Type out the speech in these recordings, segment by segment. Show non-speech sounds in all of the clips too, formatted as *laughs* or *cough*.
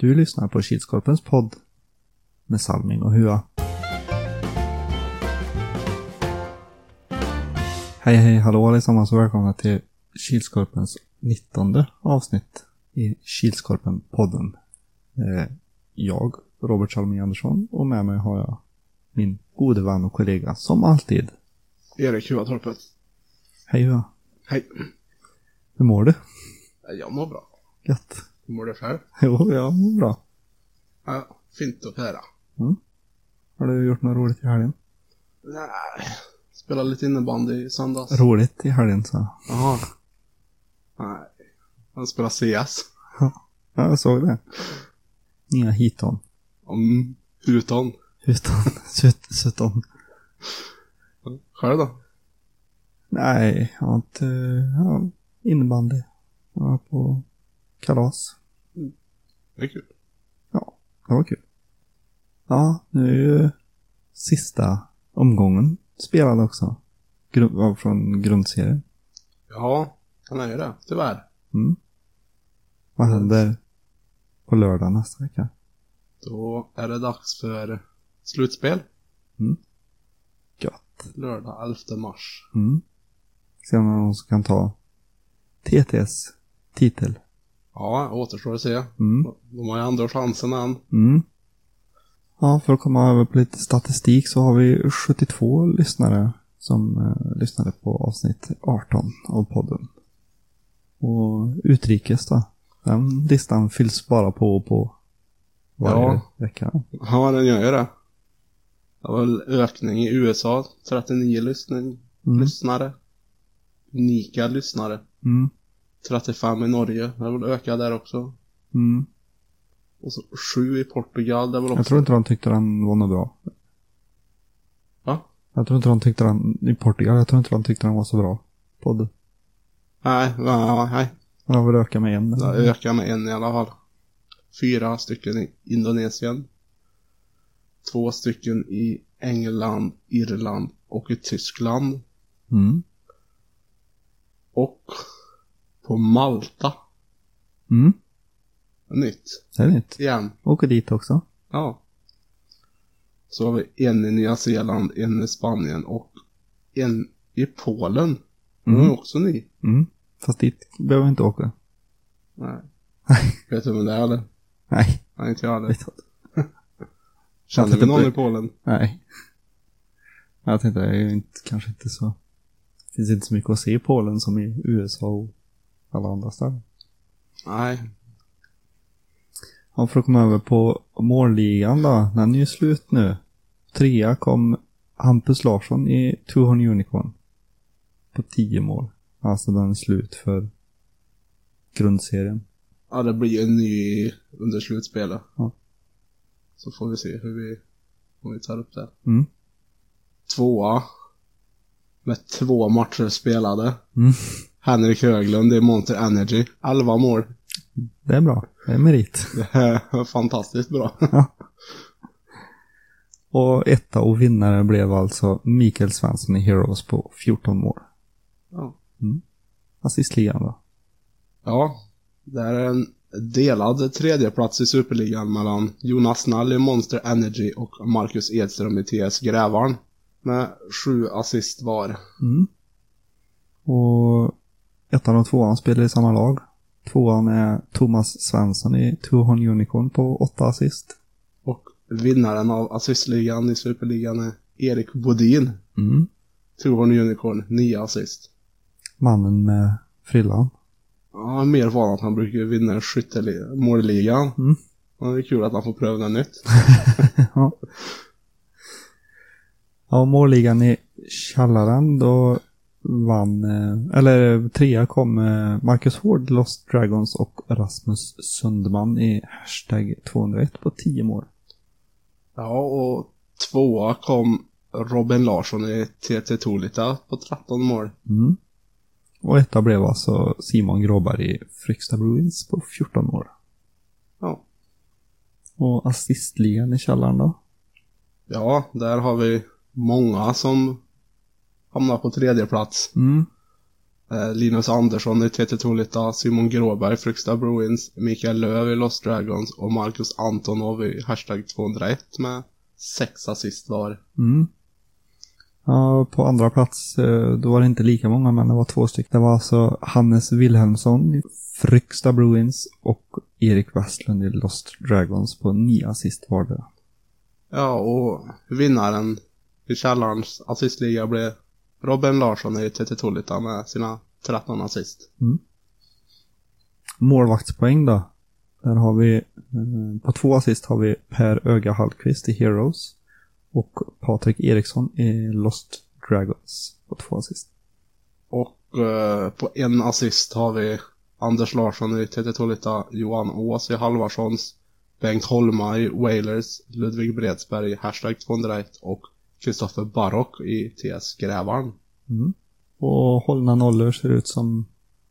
Du lyssnar på Kilskorpens podd med Salming och Hua. Hej hej hallå allesammans och välkomna till Kilskorpens 19 avsnitt i Kilskorpen-podden. Eh, jag, Robert Salming Andersson, och med mig har jag min gode vän och kollega som alltid. Erik Huatorpet. Hej Hua. Hej. Hur mår du? Jag mår bra. Gött. Hur mår du själv? *laughs* Jo, jag mår bra. Ja, fint att höra. Har du gjort något roligt i helgen? Nej, spelade lite innebandy i söndags. Roligt i helgen så. Jaha. Nej, jag spelade CS. Ja, jag såg det. Nya hiton. Huton. Utan *laughs* sut, suton. Själv då? Nej, jag har inte... Ja, innebandy. Jag var på kalas. Det är kul. Ja, det var kul. Ja, nu är ju sista omgången spelad också. Gru- från grundserien. Ja, han är ju det. Tyvärr. Mm. Vad händer på lördag nästa vecka? Då är det dags för slutspel. Gött. Lördag 11 mars. Mm. Se om någon som kan ta TTS titel. Ja, återstår att se. Mm. De har ju andra chansen än. Mm. Ja, för att komma över på lite statistik så har vi 72 lyssnare som eh, lyssnade på avsnitt 18 av podden. Och utrikes då? Den listan fylls bara på och på varje Ja. vecka. Ja, den gör ju det. Det var väl ökning i USA. 39 lyssning, Mm. lyssnare. Unika lyssnare. Mm. 35 i Norge. Det var väl ökat där också. Mm. Och så 7 i Portugal. Det var också... Jag tror inte de tyckte den var något bra. Va? Jag tror inte de tyckte den, i Portugal, jag tror inte de tyckte den var så bra. Podd. Nej, nej, nej. Den har väl ökat med en. Det ökar med en i alla fall. Fyra stycken i Indonesien. Två stycken i England, Irland och i Tyskland. Mm. Och på Malta. Mm. Nytt. Det är nytt. Igen. Åker dit också. Ja. Så har vi en i Nya Zeeland, en i Spanien och en i Polen. Den Mm. är också ny. Mm. Fast dit behöver vi inte åka. Nej. *laughs* Vet du vem det är eller? Nej. Nej, inte jag heller. *laughs* Känner vi någon tänkte i Polen? Nej. Jag tänkte, det är ju inte, kanske inte så... Det finns inte så mycket att se i Polen som i USA och alla andra ställen. Nej. Ja, för att komma över på målligan då. Den är ju slut nu. Trea kom Hampus Larsson i Two Horn Unicorn. På 10 mål. Alltså den är slut för grundserien. Ja, det blir en ny under slutspelet. Ja. Så får vi se hur vi, om vi tar upp det. Mm. Tvåa. Med två matcher spelade. Mm. Henrik Höglund i Monster Energy. 11 mål. Det är bra. Det är merit. Det är *laughs* fantastiskt bra. Och etta och vinnare blev alltså Mikael Svensson i Heroes på 14 mål. Ja. Assistligan då. Ja, det är en delad tredjeplats i Superligan mellan Jonas Nall i Monster Energy och Marcus Edström i TS Grävarn. Med sju assist var. Mm. Och ettan och tvåan spelar i samma lag. Tvåan är Thomas Svensson i Two Horn Unicorn på åtta assist. Och vinnaren av assistligan i Superligan är Erik Bodin. Mm. Tourborn Unicorn, nio assist. Mannen med frillan. Ja, mer van att han brukar vinna skyttemålligan. Mm. Det är kul att han får pröva något nytt. *laughs* ja. Ja, målligan i källaren då vann, eh, eller trea kom eh, Marcus Hård, Lost Dragons och Rasmus Sundman i hashtag 201 på 10 mål. Ja, och tvåa kom Robin Larsson i TT Tolita på 13 mål. Mm. Och etta blev alltså Simon Gråberg i Fryksta Bruins på 14 mål. Ja. Och assistligan i källaren då? Ja, där har vi många som hamnar på tredje plats. Mm. Eh, Linus Andersson i TT Tolita, Simon Gråberg, Fryksta Bruins, Mikael Löv i Lost Dragons och Marcus Antonov i Hashtag 201 med sex assist var. Mm. Ja, på andra plats, eh, då var det inte lika många, men det var två stycken. Det var alltså Hannes Wilhelmsson i Fryksta Bruins och Erik Westlund i Lost Dragons på nio assist vardera. Ja, och vinnaren i källarens assistliga blev Robin Larsson i TT Tolita med sina 13 assist. Målvaktspoäng då. Där har vi, eh, på två assist har vi Per Öga Hallqvist i Heroes och Patrik Eriksson i Lost Dragons på två assist. Och eh, på en assist har vi Anders Larsson i TT Tolita, Johan Ås i Halvarssons, Bengt Holma i Wailers, Ludvig Bredsberg i Hashtag 201 och Kristoffer Barock i TS Grävarn. Mm. Och hållna nollor ser ut som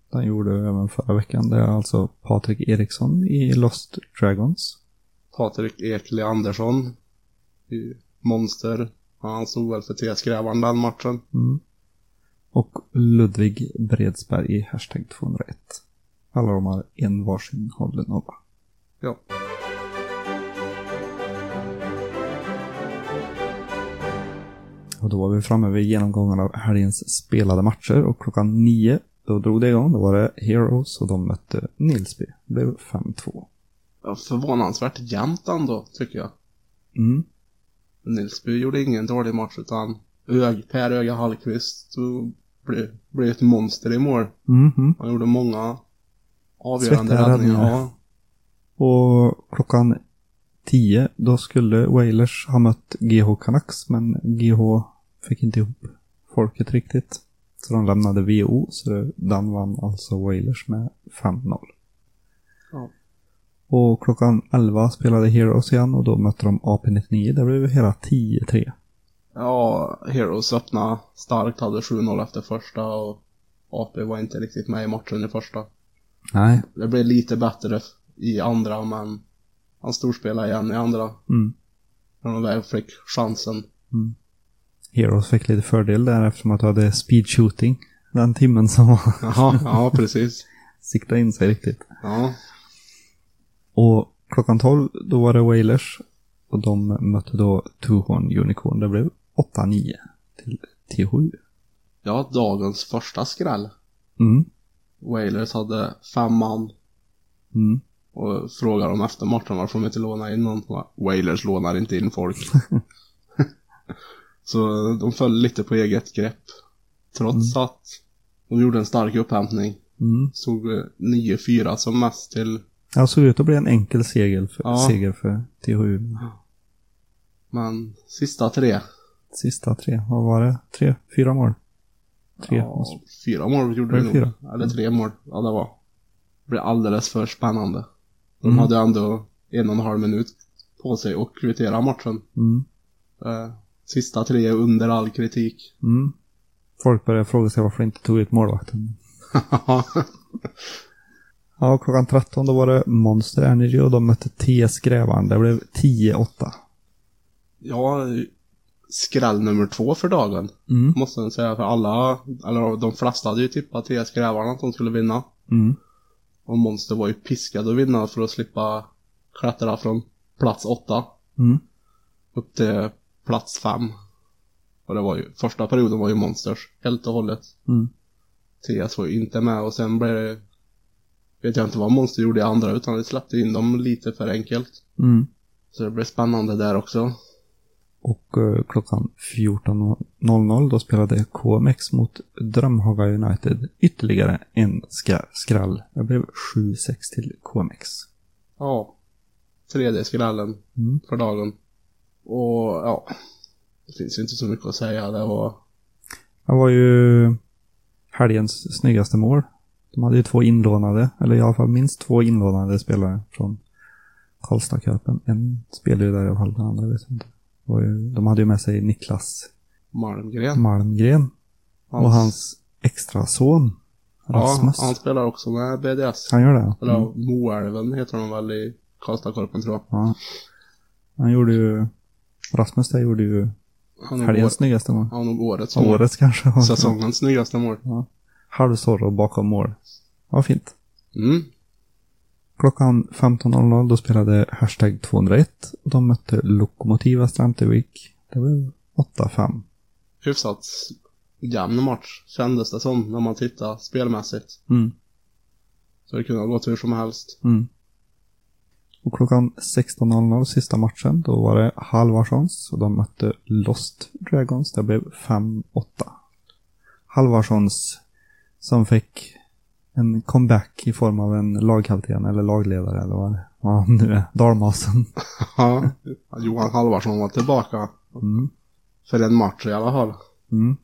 den gjorde även förra veckan. Det är alltså Patrik Eriksson i Lost Dragons. Patrik Ekli Andersson i Monster. Han stod väl för TS Grävarn den matchen. Mm. Och Ludvig Bredsberg i Hashtag 201. Alla de har en varsin hållen nolla. Ja. Och då var vi framme vid genomgången av helgens spelade matcher och klockan nio då drog det igång. Då var det Heroes och de mötte Nilsby. Det blev 5-2. ja. Förvånansvärt jämnt ändå, tycker jag. Mm. Nilsby gjorde ingen dålig match utan Ög, Per Öga Hallqvist blev, blev ett monster i mål. Mhm. Han gjorde många avgörande räddningar. Ja. Och klockan 10 då skulle Wailers ha mött GH Canucks men GH fick inte ihop folket riktigt. Så de lämnade VO så den vann alltså Wailers med 5-0. Ja. Och klockan 11 spelade Heroes igen och då mötte de AP-99. Det blev hela 10-3. ja, Heroes öppna starkt, hade 7-0 efter första och AP var inte riktigt med i matchen i första. Nej. Det blev lite bättre i andra men han storspelade igen i andra. Mm. När de väl fick chansen. Heroes fick lite fördel där eftersom att du hade speed shooting. Den timmen som var Jaha, ja precis. *laughs* sikta in sig riktigt. Ja, Och klockan 12 då var det Wailers. Och de mötte då Tuhorn Unicorn. Det blev 8-9 till T7. ja dagens första skräll. Mm. Wailers hade fem man Mm. Och frågade dem efter matchen varför de inte lånade in någon. Wailers lånar inte in folk. *laughs* Så de föll lite på eget grepp. Trots att de gjorde en stark upphämtning. Mm. Eh, 9-4 som mest till, Ja, såg ut att bli en enkel seger för, Ja. seger för T7. men sista tre. Sista tre, vad var det? Tre, fyra mål? Tre. Ja, fyra mål gjorde det nog. Eller tre mål. Ja, det var. Det blev alldeles för spännande. De Mm. hade ändå en och en halv minut på sig att kvittera matchen. Mm. Eh, Sista tre under all kritik. *laughs* Mm. Folk började fråga sig varför de inte tog ut målvakten. *laughs* Ja, klockan 13 då var det Monster Energy och de mötte TS Grävaren. Det blev 10-8. ja, skräll nummer två för dagen. Mm. Måste jag säga. För alla, eller de flesta hade ju tippat TS Grävarna att de skulle vinna. Mm. Och Monster var ju piskade att vinna för att slippa klättra från plats åtta Mm. upp till plats fem. Och det var ju, första perioden var ju Monsters helt och hållet. Mm. TS var ju inte med och sen blev det, vet jag inte vad Monster gjorde i andra utan det släppte in dem lite för enkelt. Mm. Så det blev spännande där också. Och eh, klockan 14.00 då spelade KMX mot Drömhaga United ytterligare en skra- skrall. Det blev 7-6 till KMX. Ja. Tredje skrällen Mm. för dagen. Och ja, det finns ju inte så mycket att säga. Det var, Det var ju helgens snyggaste mål. De hade ju två inlånade, eller i alla fall minst två inlånade spelare från Karlstad-cupen. En spelade ju där i alla fall, den andra vet jag inte. Ju, de hade ju med sig Niklas Malmgren. Malmgren och hans extra son Rasmus. Ja, han spelar också med BDS. Han gör det? Eller Mm. Moälven heter de väl i Karlstadkorpen tror jag. Ja. Han gjorde ju... Rasmus där gjorde ju helgens snyggaste mål. han är nog årets mål. Årets kanske. Säsongens snyggaste mål. halvsorro bakom mål. Ja, fint. Mm. Klockan 15.00 då spelade Hashtag 201. De mötte Lokomotiva Strantevik. Det blev 8-5. Hyfsat jämn match kändes det som när man tittar spelmässigt. Mm. Så det kunde ha gått hur som helst. Mm. Och klockan 16.00 sista matchen, då var det Halvarssons och de mötte Lost Dragons. Det blev 5-8. Halvarssons som fick en comeback i form av en lagkapten eller lagledare eller vad det vad han nu är. Dalmasen. *laughs* Ja. Johan Halvarsson var tillbaka. Mm. För en match i alla fall. Mm.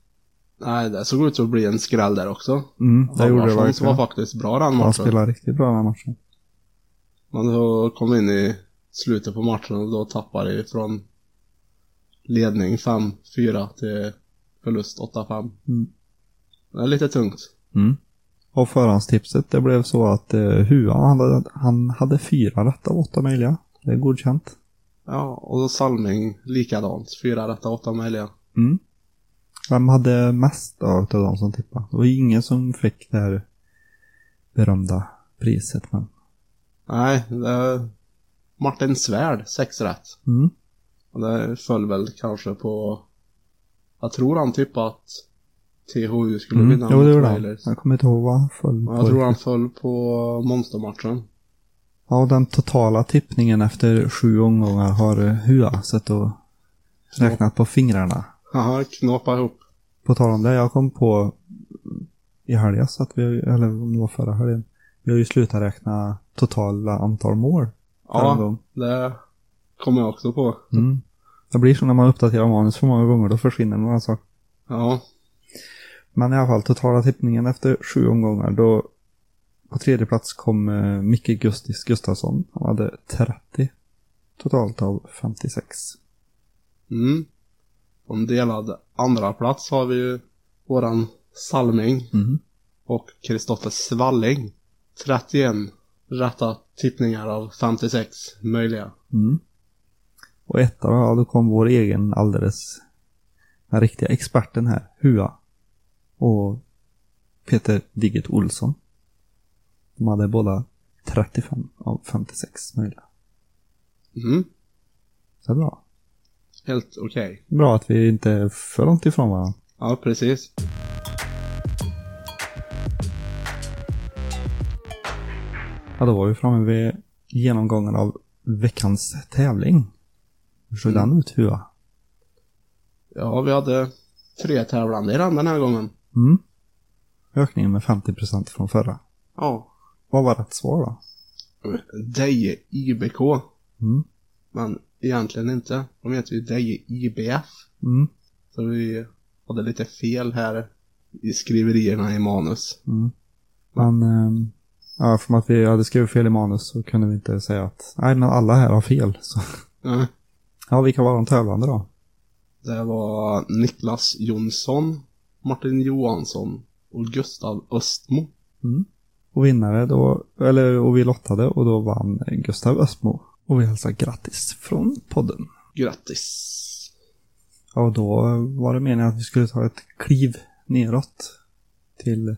Nej, det såg ut att bli en skräll där också. Mm, det gjorde det verkligen. var faktiskt bra den Han matchen. spelade riktigt bra den matchen. Men då kom in i slutet på matchen och då tappade vi från ledning 5-4 till förlust 8-5. Mm. Det är lite tungt. Mm. Och förhandstipset det blev så att eh, Hua han hade, han hade fyra rätt av åtta möjliga. Det är godkänt. Ja, och då Salming likadant. Fyra rätta, åtta möjliga. Mm. Vem hade mest av utav de som tippade? Det var ingen som fick det här berömda priset. Men... Nej, det är Martin Svärd, sex rätt. Mm. Och det föll väl kanske på... Jag tror han tippade att THU skulle Mm. vinna Jo, det mot. Wailers. Jag kommer inte ihåg vad han föll på. Jag tror han föll på monstermatchen. Ja, och den totala tippningen efter sju omgångar har Hua sett och räknat på fingrarna. Haha, knåpa ihop. På tal om det, jag kom på i helgen så att vi, eller om det var förra helgen, vi har ju slutat räkna totala antal mål Ja, det kommer jag också på. Mm. Det blir så när man uppdaterar manus för många gånger, då försvinner några saker. Ja, Men i alla fall, totala tippningen efter sju omgångar, då på tredje plats kom eh, Micke Gustis Gustafsson. Han hade 30 totalt av 56. mm. Om delad andra plats har vi ju våran Salming Mm. och Kristoffer Svalling. 31 rätta tippningar av 56 möjliga. Mm. Och etta då, ja, då kom vår egen alldeles, den riktiga experten här, Hua. Och Peter Digget Olsson. De hade båda 35 av 56 möjliga. Mm. Så det är bra. Helt okej. Bra att vi inte är för långt ifrån varandra. Ja, precis. Ja, då var vi framme vid genomgången av veckans tävling. Hur såg Mm. den ut, Hua? Ja, vi hade tre tävlande i den den här gången. Mm. Ökningen med 50% från förra. Ja. Vad var rätt svar då? Deje IBK. Mm. Men egentligen inte. De heter ju Deje IBF. Mm. Så vi hade lite fel här i skriverierna i manus. Mm. Men, ehm, ja, för att vi hade skrivit fel i manus så kunde vi inte säga att nej, men alla här har fel. Så, Ja. ja, vilka var de tävlande då? Det var Niklas Jonsson, Martin Johansson och Gustav Östmo. Mm. Och vinnare då, eller och vi lottade och då vann Gustav Östmo. Och vi hälsar grattis från podden. Grattis! Ja, och då var det meningen att vi skulle ta ett kliv neråt till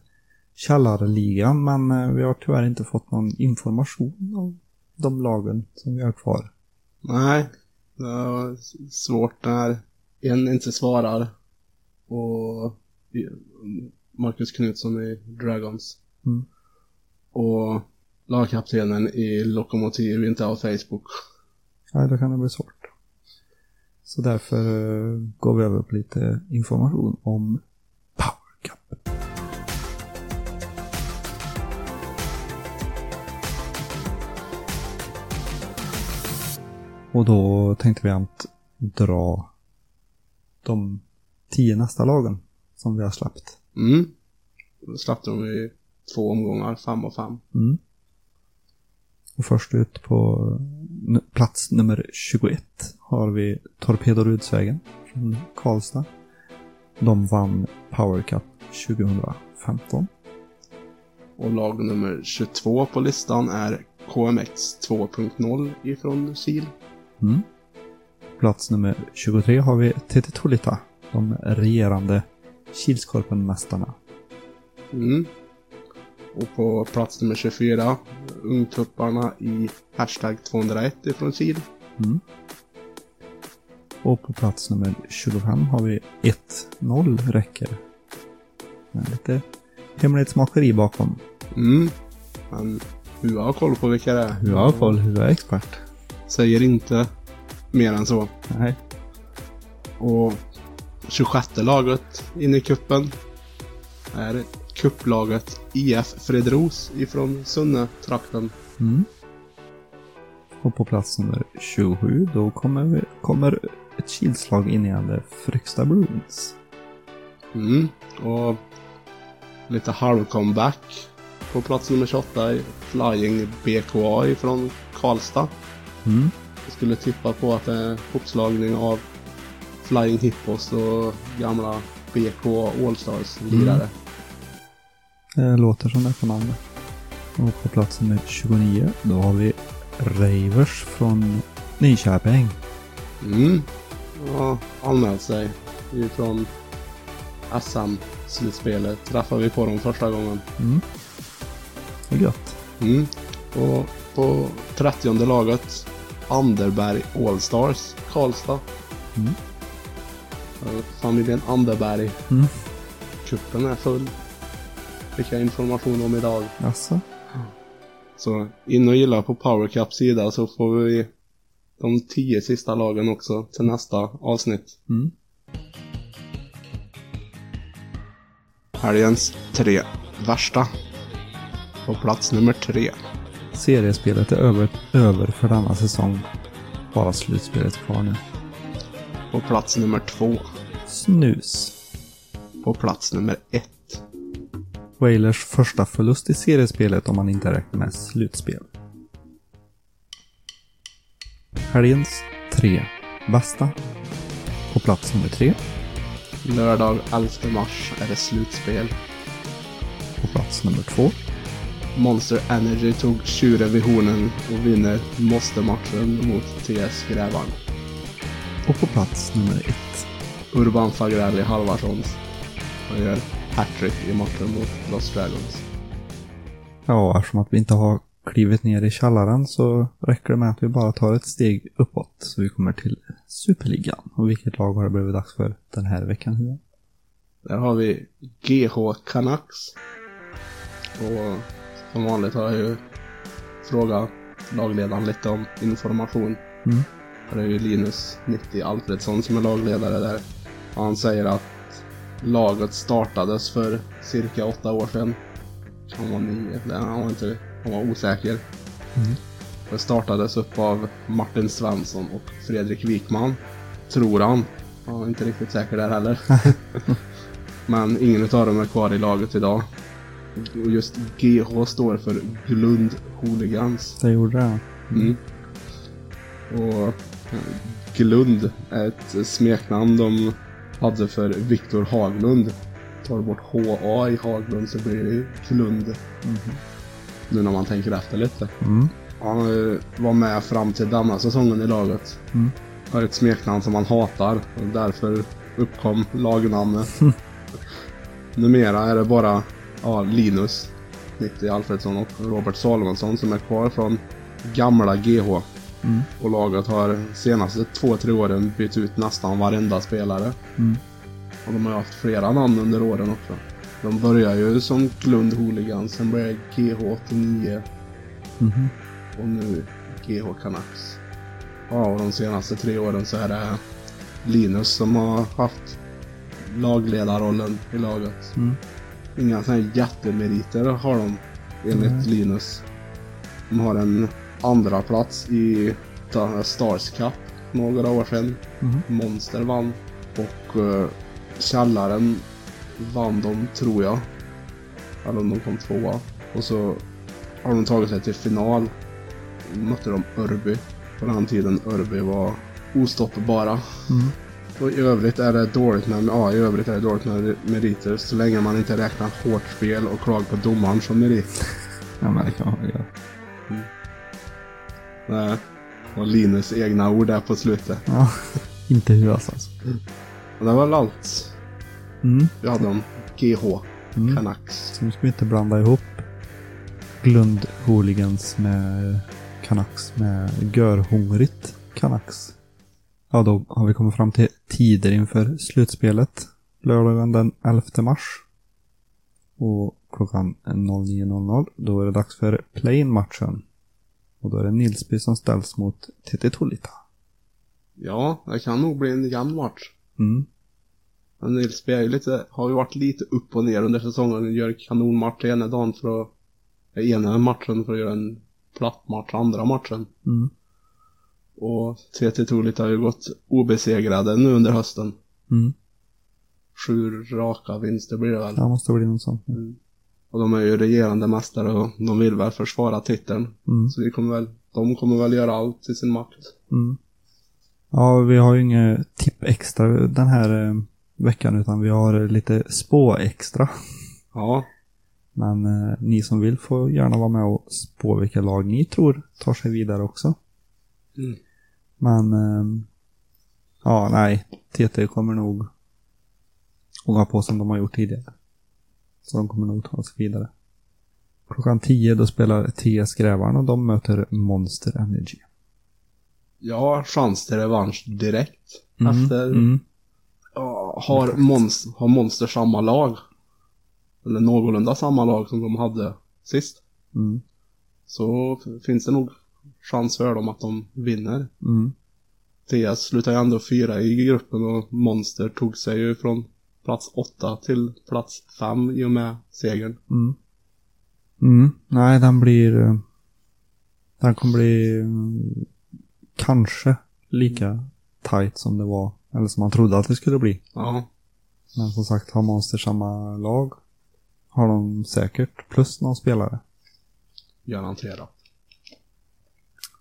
källarligan, men eh, vi har tyvärr inte fått någon information om de lagen som vi har kvar. Nej, det var svårt när en inte svarar och Marcus Knutsson i Dragons. Mm. Och lagkaptenen i Lokomotiv inte har Facebook. Ja, då kan det bli svårt. Så därför eh, går vi över på lite information om Power Cup. Och då tänkte vi att dra de tio nästa lagen som vi har släppt. Mm. Då släppte de i två omgångar, fem och fem. Mm. Och först ut på plats nummer 21 har vi Torpedo Rudsvägen från Karlstad. De vann Power Cup 2015. Och lag nummer 22 på listan är KMX 2.0 ifrån Kil. Mm. Plats nummer 23 har vi TT Tolita, de regerande Kilskorpenmästarna. Mm. Och på plats nummer 24, Ungtupparna i hashtag 201 ifrån Kil. Mm. Och på plats nummer 25 har vi 1-0 räcker. Med lite hemlighetsmakeri bakom. Mm. Men Hua har koll på vilka det är. Hur har koll, hur är expert? Säger inte mer än så. Nej. Och 26 laget in i kuppen är kupplaget IF Fredros ifrån Sunne-trakten. Mm. Och på plats nummer 27 då kommer, vi, kommer ett kilslag innehållande Fryksta Bruins. Mm. Och lite halvcomeback på plats nummer 28 i Flying BKA ifrån Karlstad. Mm. Jag skulle tippa på att det är hopslagning av Flying Hippos och gamla BKA Allstars-lirare. Det låter som det på namnet. Och på plats nummer 29 då har vi Ravers från Nyköping. Mm. Ja, anmält sig ifrån SM-slutspelet. Träffade vi på dem första gången. Mm. Det är gött. Mm. Och på 30 laget Anderberg Allstars, Karlstad. Mm. Familjen Anderberg. Mm. Kuppen är full. Fick jag information om idag. Alltså. Så in och gilla på Power Cup sida så får vi de tio sista lagen också till nästa avsnitt. Mm. Helgens tre värsta. På plats nummer tre. Seriespelet är över, över för denna säsong. Bara slutspelet kvar nu. På plats nummer två. Snus. På plats nummer ett. Wailers första förlust i seriespelet om man inte räknar med slutspel. Helgens tre bästa. På plats nummer tre. Lördag 11 mars är det slutspel. På plats nummer två. Monster Energy tog tjuren vid hornen och vinner måste-matchen mot TS Grävarn. Och på plats nummer ett. Urban Fagrelli Halvarssons. Han gör hattrick i matchen mot Lost Dragons. Ja, eftersom att vi inte har klivit ner i källaren så räcker det med att vi bara tar ett steg uppåt så vi kommer till Superligan. Och vilket lag har det blivit dags för den här veckan? Där har vi GH Canucks. Och som vanligt har jag ju frågat lagledaren lite om information. Mm. Det är ju Linus 90 Alfredsson som är lagledare där. Och han säger att laget startades för cirka åtta år sedan. Han var nio, nej, han var inte, han var osäker. Mm. Det startades upp av Martin Svensson och Fredrik Wikman. Tror han. Jag är inte riktigt säker där heller. *laughs* Men ingen av dem är kvar i laget idag. Och just GH står för Glund Hooligans. Det gjorde det. Mm. Och eh, Glund är ett smeknamn de hade för Viktor Haglund. Tar bort HA i Haglund så blir det ju Glund. Nu när man tänker efter lite. Mm. Han eh, var med fram till denna säsongen i laget. Mm. Har ett smeknamn som han hatar och därför uppkom lagnamnet. *laughs* Numera är det bara ja, Linus, 90 Alfredsson och Robert Salomonsson som är kvar från gamla GH. Mm. Och laget har senaste två, tre åren bytt ut nästan varenda spelare. Mm. Och de har haft flera namn under åren också. De börjar ju som Glund Hooligans, sen började GH89 Mhm. och nu GH Canucks. Ja, och de senaste tre åren så är det Linus som har haft lagledarrollen i laget. Mm. Inga sådana jättemeriter har de enligt Nej. Linus. De har en andra plats i ta- Stars Cup några år sedan. Mhm. Monster vann. Och uh, Källaren vann de, tror jag. Eller om de kom tvåa. Och så har de tagit sig till final. Mötte de Örby. På den tiden Örby var ostoppbara. Mm. Och i övrigt är det dåligt med, ja, i övrigt är det dåligt med meriter så länge man inte räknar hårt spel och klag på domaren som merit. Ja, men det kan man göra. Nej. Och Linus egna ord där på slutet. Ja, *laughs* inte huvudet alltså. Och det var väl allt Mm. vi hade om GH. Mm. Canucks. Så nu ska vi inte blanda ihop Glund Hooligans med Canucks med Görhungrigt Canucks. Ja, då har vi kommit fram till tider inför slutspelet. Lördagen den 11 mars. Och klockan 09.00 då är det dags för play-in-matchen. Och då är det Nilsby som ställs mot TT Tolita. Ja, det kan nog bli en jämn match. Mm. Men Nilsby är ju lite, har ju varit lite upp och ner under säsongen. Gör kanonmatch ena dagen för att, ena matchen för att göra en platt match andra matchen. Mm. Och TT Tulit har ju gått obesegrade nu under hösten. Mm. Sju raka vinster blir det väl. Det måste bli något sånt. Mm. Och de är ju regerande mästare och de vill väl försvara titeln. Mm. Så vi kommer väl, de kommer väl göra allt i sin makt. Mm. Ja, vi har ju inget tipp extra den här eh, veckan utan vi har lite spå extra. Ja, Men eh, ni som vill får gärna vara med och spå vilka lag ni tror tar sig vidare också. Mm. Men eh, ja, nej. TT kommer nog gå på som de har gjort tidigare. Så de kommer nog ta sig vidare. Klockan 10 då spelar TS Grävarna och de möter Monster Energy. ja chans till revansch direkt. Mm, Efter, mm, ja, har, Monst, har Monster samma lag? Eller någorlunda samma lag som de hade sist. mm, Så finns det nog chans för dem att de vinner. mm, TS slutar ju ändå fyra i gruppen och Monster tog sig ju från plats åtta till plats fem i och med segern. mm. Mm, nej, den blir... eh, Den kommer bli mm, kanske lika tight som det var. Eller som man trodde att det skulle bli. Ja, Men som sagt, har Monster samma lag har de säkert plus någon spelare. garanterat.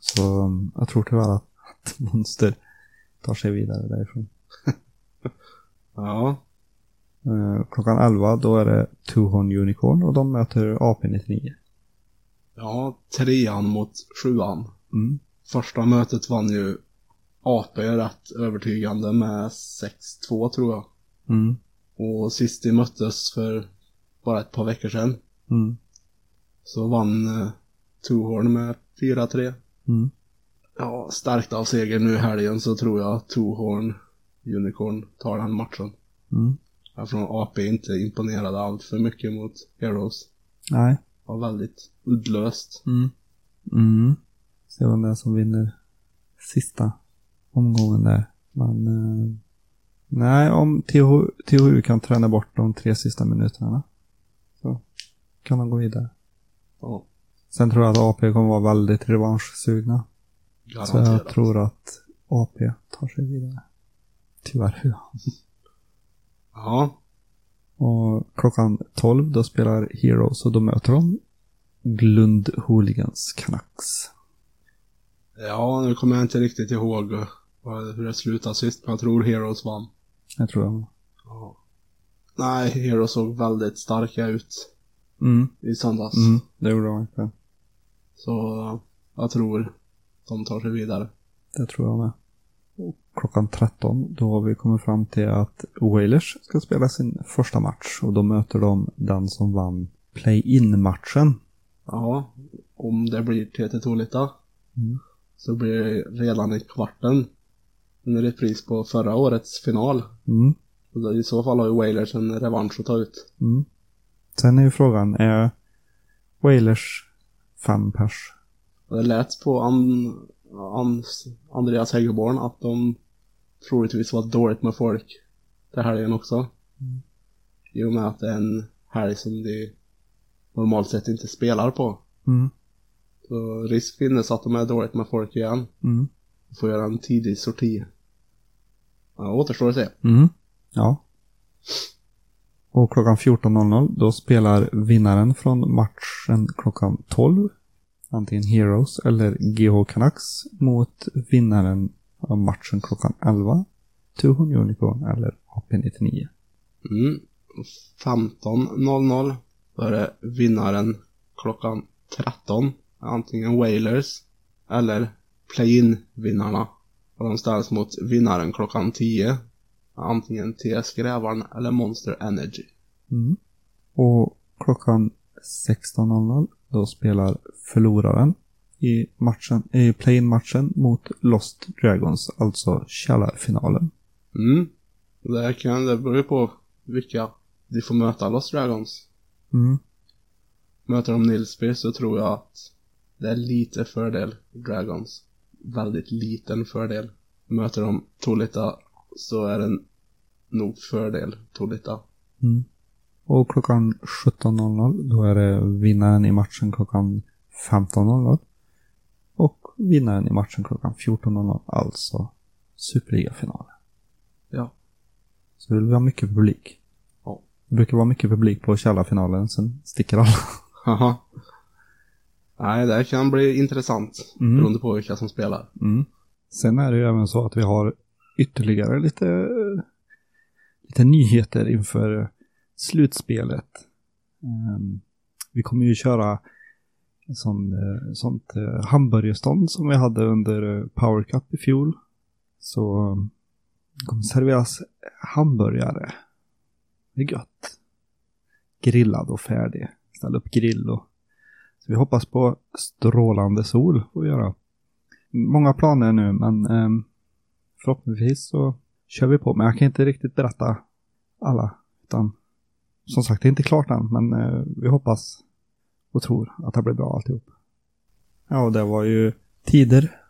Så um, jag tror tyvärr att, *laughs* Monster tar sig vidare därifrån. *laughs* Ja, klockan 11 då är det Two Horn Unicorn och de möter AP99. ja, trean mot sjuan. Mm. Första mötet vann ju AP rätt övertygande med 6-2 tror jag. Mm. Och sist de möttes för bara ett par veckor sedan Mm. så vann eh, Tuhorn med 4-3. Mm. Ja, stärkt av seger nu i helgen så tror jag Tuhorn Unicorn tar den matchen. Mm. Jag från AP inte imponerade allt för mycket mot Heroes. Nej. Var väldigt uddlöst. Mm. Mm. Se vem det är som vinner sista omgången där. Men eh, nej, om TH, THU kan träna bort de tre sista minuterna så kan de gå vidare. Ja, Sen tror jag att AP kommer vara väldigt revanschsugna. Så jag garanterat. tror att AP tar sig vidare. Tyvärr. Ja. *laughs* Ja, Och klockan 12 då spelar Heroes och då möter de Glund Hooligans Canucks. ja, nu kommer jag inte riktigt ihåg hur det slutade sist, men jag tror Heroes vann. Jag tror jag. Ja. Nej, Heroes såg väldigt starka ut Mm, i söndags. mm, det gjorde de verkligen. Så jag tror de tar sig vidare. Det tror jag med. Klockan 13 då har vi kommit fram till att Wailers ska spela sin första match och då möter de den som vann play-in-matchen. Ja, om det blir TT Tolita Mm. så blir det redan i kvarten en repris på förra årets final. Mm, I så fall har ju Wailers en revansch att ta ut. mm. Sen är ju frågan, är Wailers fem pers? Det lät på an, an, Andreas Häggeborn att de troligtvis var dåligt med folk den helgen också. Mm. I och med att det är en helg som de normalt sett inte spelar på. Mm, Så risk finns att de är dåligt med folk igen. mm, Får göra en tidig sorti. Ja, återstår att se. mm. Ja. Och klockan 14.00 då spelar vinnaren från matchen klockan 12. Antingen Heroes eller GH Canucks mot vinnaren av matchen klockan 11. Tuhon Unicorn eller AP99. Mm. 15.00 Då är det vinnaren klockan 13. Antingen Wailers eller Play-In-vinnarna. Och de ställs mot vinnaren klockan 10. Antingen TS Grävaren eller Monster Energy. Mm. Och klockan 16.00 då spelar förloraren i matchen, i play-in-matchen mot Lost Dragons, alltså källarfinalen. Mm. Det kan, det beror ju på vilka de får möta Lost Dragons. Mm. Möter de Nilsby så tror jag att det är lite fördel Dragons. Väldigt liten fördel. Möter de Tolita så är det nog fördel Tolita. Mm. Och klockan 17.00 då är det vinnaren i matchen klockan 15.00. Vinnaren i matchen klockan 14.00, alltså Superligafinalen. Ja. Så det vill vi ha mycket publik. Ja. Det brukar vara mycket publik på källarfinalen, sen sticker alla. Haha. Nej, det här kan bli intressant. Mm. Beroende på vilka som spelar. Mm. Sen är det ju även så att vi har ytterligare lite, lite nyheter inför slutspelet. Ehm, vi kommer ju köra sån, eh, sånt eh, hamburgerstånd som vi hade under eh, Power Cup i fjol. Så kommer serveras hamburgare. Det är gött. Grillad och färdig. Ställ upp grill och... Så vi hoppas på strålande sol får vi göra. Många planer nu men eh, förhoppningsvis så kör vi på. Men jag kan inte riktigt berätta alla. Utan som sagt, det är inte klart än men eh, vi hoppas och tror att det blir bra alltihop. Ja, och det var ju tider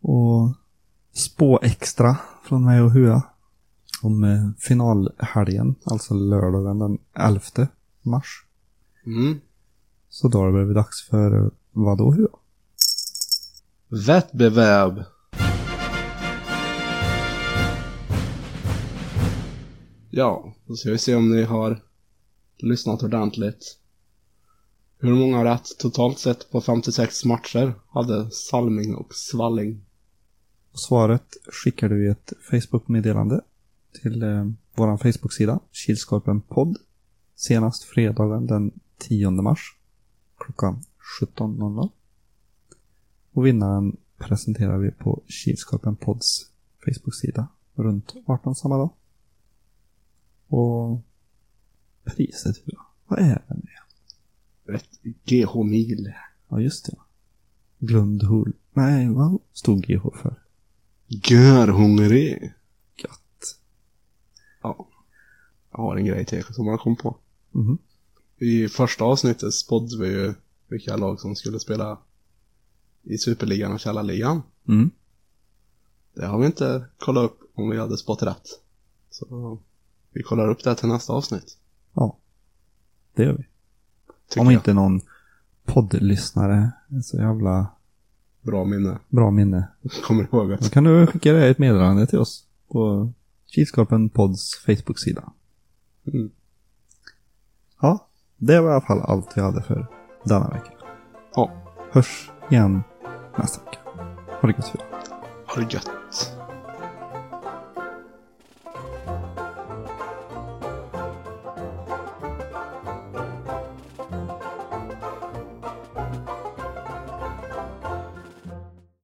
och spå extra från mig och Hua om eh, finalhelgen, alltså lördagen den 11 mars. Mm. Så då har det blivit dags för eh, vad då Hua? Vettbeväb. Ja, då ska vi se om ni har lyssnat ordentligt. Hur många rätt totalt sett på 56 matcher hade Salming och Svalling? Svaret svaret skickade vi ett Facebook-meddelande till eh, vår Facebook-sida, Kilskorpen podd, senast fredagen den 10 mars klockan 17.00. Och vinnaren presenterar vi på Kilskorpen podds Facebook-sida runt 18 samma dag. Och priset. Vad är det nu? Ett GH-mil. Ja, just det. Glundhul. Nej, vad stod GH för? Görhungrig. Gött. Ja. Jag har en grej till som jag kom på. Mhm. I första avsnittet spådde vi ju vilka lag som skulle spela i Superligan och Källarligan. Mm. Det har vi inte kollat upp om vi hade spått rätt. Så vi kollar upp det till nästa avsnitt. Ja. Det gör vi. Om jag. inte någon poddlyssnare är så jävla Bra minne. bra minne. Kommer ihåg Då att. kan du skicka det ett meddelande till oss på Kilskorpen Podds Facebook-sida. Mm. Ja, det var i alla fall allt vi hade för denna vecka. Ja, Hörs igen nästa vecka. Ha det gött. ha det gött.